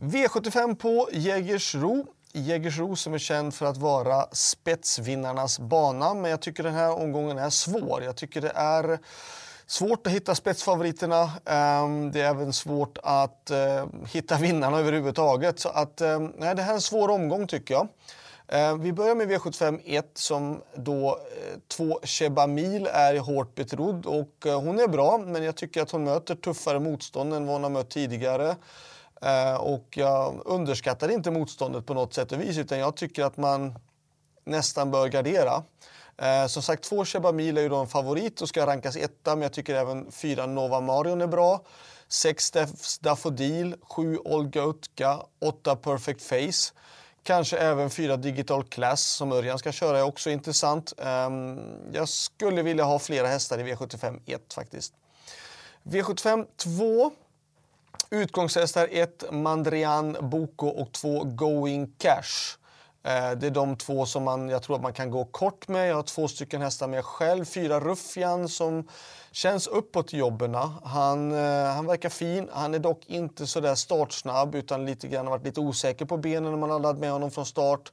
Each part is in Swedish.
V75 på Jägersro. Jägersro som är känd för att vara spetsvinnarnas bana, men jag tycker den här omgången är svår. Jag tycker det är svårt att hitta spetsfavoriterna. Ehm, det är även svårt att eh, hitta vinnarna överhuvudtaget. Så att, ehm, nej, det här är en svår omgång tycker jag. Ehm, vi börjar med V75 1 som då eh, två Shebamil är hårt betrodd och eh, hon är bra men jag tycker att hon möter tuffare motstånd än vad hon har mött tidigare. Eh, och jag underskattar inte motståndet på något sätt och vis utan jag tycker att man nästan bör gardera. Eh, som sagt, två Shebamil är ju då en favorit och ska rankas etta men jag tycker även fyra Nova Marion är bra. Sex Daffodil, sju Olga Utka, åtta Perfect Face. Kanske även fyra Digital Class som Örjan ska köra är också intressant. Eh, jag skulle vilja ha flera hästar i V75 1 faktiskt. V75 2 Utgångshästar 1 Mandrian Boko och 2 Going Cash. Eh, det är de två som man, jag tror att man kan gå kort med. Jag har två stycken hästar med själv. Fyra Ruffian som känns uppåt i jobben. Han, eh, han verkar fin. Han är dock inte så där startsnabb utan lite grann har varit lite osäker på benen när man har laddat med honom från start.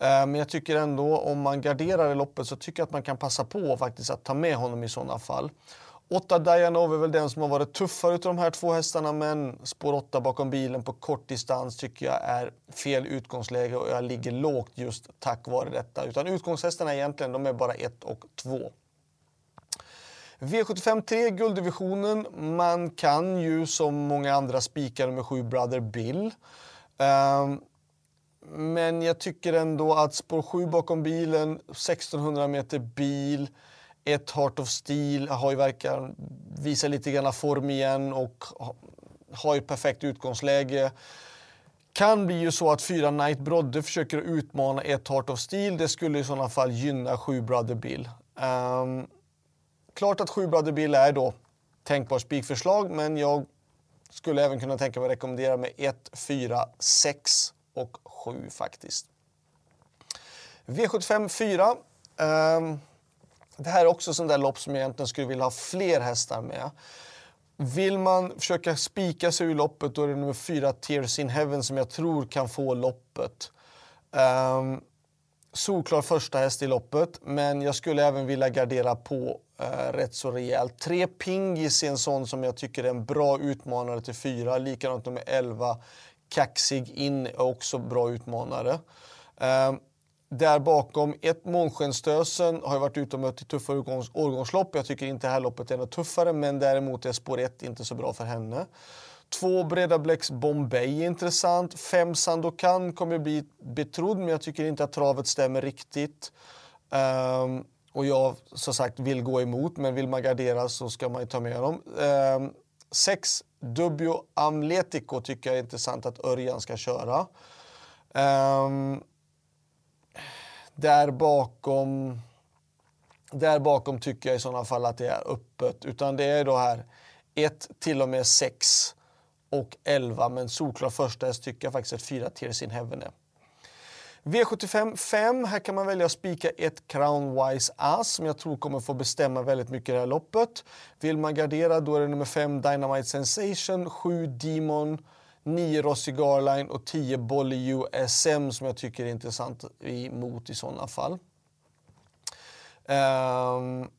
Eh, men jag tycker ändå om man garderar i loppet så tycker jag att man kan passa på faktiskt att ta med honom i sådana fall. 8 Dianov är väl den som har varit tuffare av de här två hästarna men spår 8 bakom bilen på kort distans tycker jag är fel utgångsläge och jag ligger lågt just tack vare detta. Utan utgångshästarna egentligen, de är bara 1 och 2. V75 3, gulddivisionen. Man kan ju som många andra spika nummer 7 Brother Bill. Um, men jag tycker ändå att spår 7 bakom bilen, 1600 meter bil, ett Heart of Steel har ju verkar visa lite grann form igen och har ju perfekt utgångsläge. Kan bli ju så att fyra Knight Brodde försöker utmana ett Heart of Steel. Det skulle i sådana fall gynna sju Brother Bill. Um, klart att sju Brother Bill är då tänkbart spikförslag, men jag skulle även kunna tänka mig att rekommendera med 1, 4, 6 och 7 faktiskt. V75 4. Um, det här är också sånt där lopp som jag egentligen skulle vilja ha fler hästar med. Vill man försöka spika sig ur loppet då är det nummer fyra Tears in Heaven som jag tror kan få loppet. Um, solklar första häst i loppet, men jag skulle även vilja gardera på uh, rätt så rejält. Tre Pingis är en sån som jag tycker är en bra utmanare till fyra. Likadant nummer 11 Kaxig in är också bra utmanare. Um, där bakom, ett Månskenstösen har ju varit ute och mött i tuffa årgångslopp. Jag tycker inte det här loppet är något tuffare, men däremot är spår 1 inte så bra för henne. Två Breda Blecks Bombay är intressant. Fem Sandokan kommer bli betrodd, men jag tycker inte att travet stämmer riktigt. Um, och jag som sagt vill gå emot, men vill man gardera så ska man ju ta med dem. Um, ehm, sex Dubio Amletico tycker jag är intressant att Örjan ska köra. Um, där bakom, där bakom tycker jag i sådana fall att det är öppet. Utan det är då här 1 till och med 6 och 11. Men solklar första häst tycker jag faktiskt att 4 Tears in Heaven är. V75 5, här kan man välja att spika ett Crown Wise Ass som jag tror kommer få bestämma väldigt mycket i det här loppet. Vill man gardera då är det nummer 5 Dynamite Sensation, 7 Demon, 9 Rossi Garline och 10 Bolly USM som jag tycker är intressant emot i sådana fall. Um,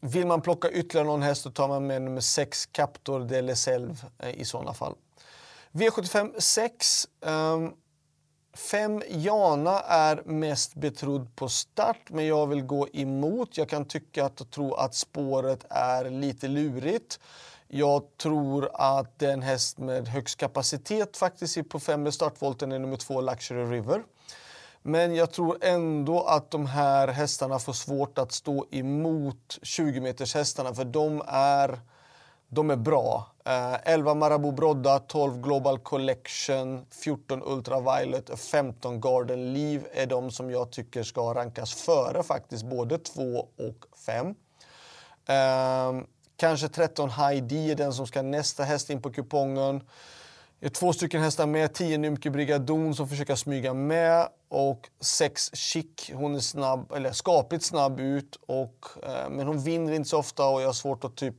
vill man plocka ytterligare någon häst så tar man med nummer 6 Captor de Leselv eh, i sådana fall. V75 6. Um, Jana är mest betrodd på start, men jag vill gå emot. Jag kan tycka att och tro att spåret är lite lurigt. Jag tror att det är en häst med högst kapacitet faktiskt på fem med startvolten är nummer två Luxury River. Men jag tror ändå att de här hästarna får svårt att stå emot 20 meters hästarna för de är, de är bra. Eh, 11 Marabou Brodda, 12 Global Collection, 14 Ultraviolet och 15 Garden Leave är de som jag tycker ska rankas före faktiskt både 2 och 5. Kanske 13 High D är den som ska nästa häst in på kupongen. Två stycken hästar med, 10 Nymke Brigadon som försöker smyga med och 6 Chic. Hon är snabb, eller skapligt snabb ut, och, eh, men hon vinner inte så ofta och jag har svårt att typ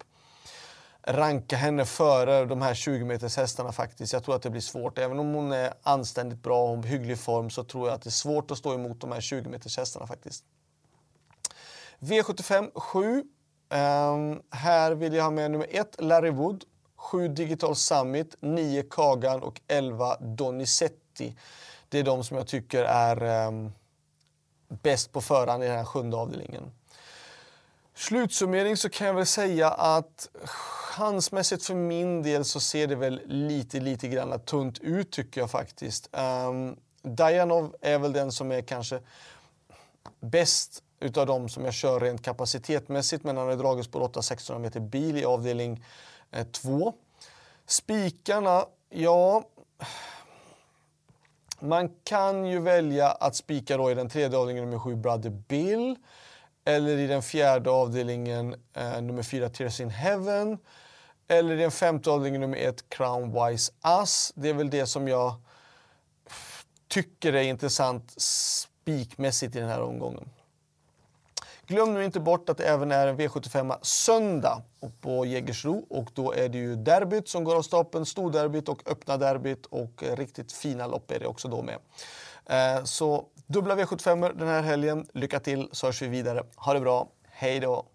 ranka henne före de här 20 meters hästarna faktiskt. Jag tror att det blir svårt. Även om hon är anständigt bra och hygglig form så tror jag att det är svårt att stå emot de här 20 meters hästarna faktiskt. V75 7. Um, här vill jag ha med nummer 1 Larry Wood, 7 Digital Summit, 9 Kagan och 11 Donizetti. Det är de som jag tycker är um, bäst på förhand i den här sjunde avdelningen. Slutsummering så kan jag väl säga att chansmässigt för min del så ser det väl lite, lite grann tunt ut tycker jag faktiskt. Ehm, um, Dajanov är väl den som är kanske bäst utav de som jag kör rent kapacitetmässigt men han har dragits på 8-1600 meter bil i avdelning eh, 2. Spikarna, ja... Man kan ju välja att spika då i den tredje avdelningen nummer 7 Brother Bill eller i den fjärde avdelningen eh, nummer 4 Tears in Heaven eller i den femte avdelningen nummer 1 Crown Wise Us. Det är väl det som jag tycker är intressant spikmässigt i den här omgången. Glöm nu inte bort att det även är en V75 söndag på Jägersro och då är det ju derbyt som går av stapeln, storderbyt och öppna derbyt och eh, riktigt fina lopp är det också då med. Eh, så dubbla V75 den här helgen. Lycka till så hörs vi vidare. Ha det bra. Hej då!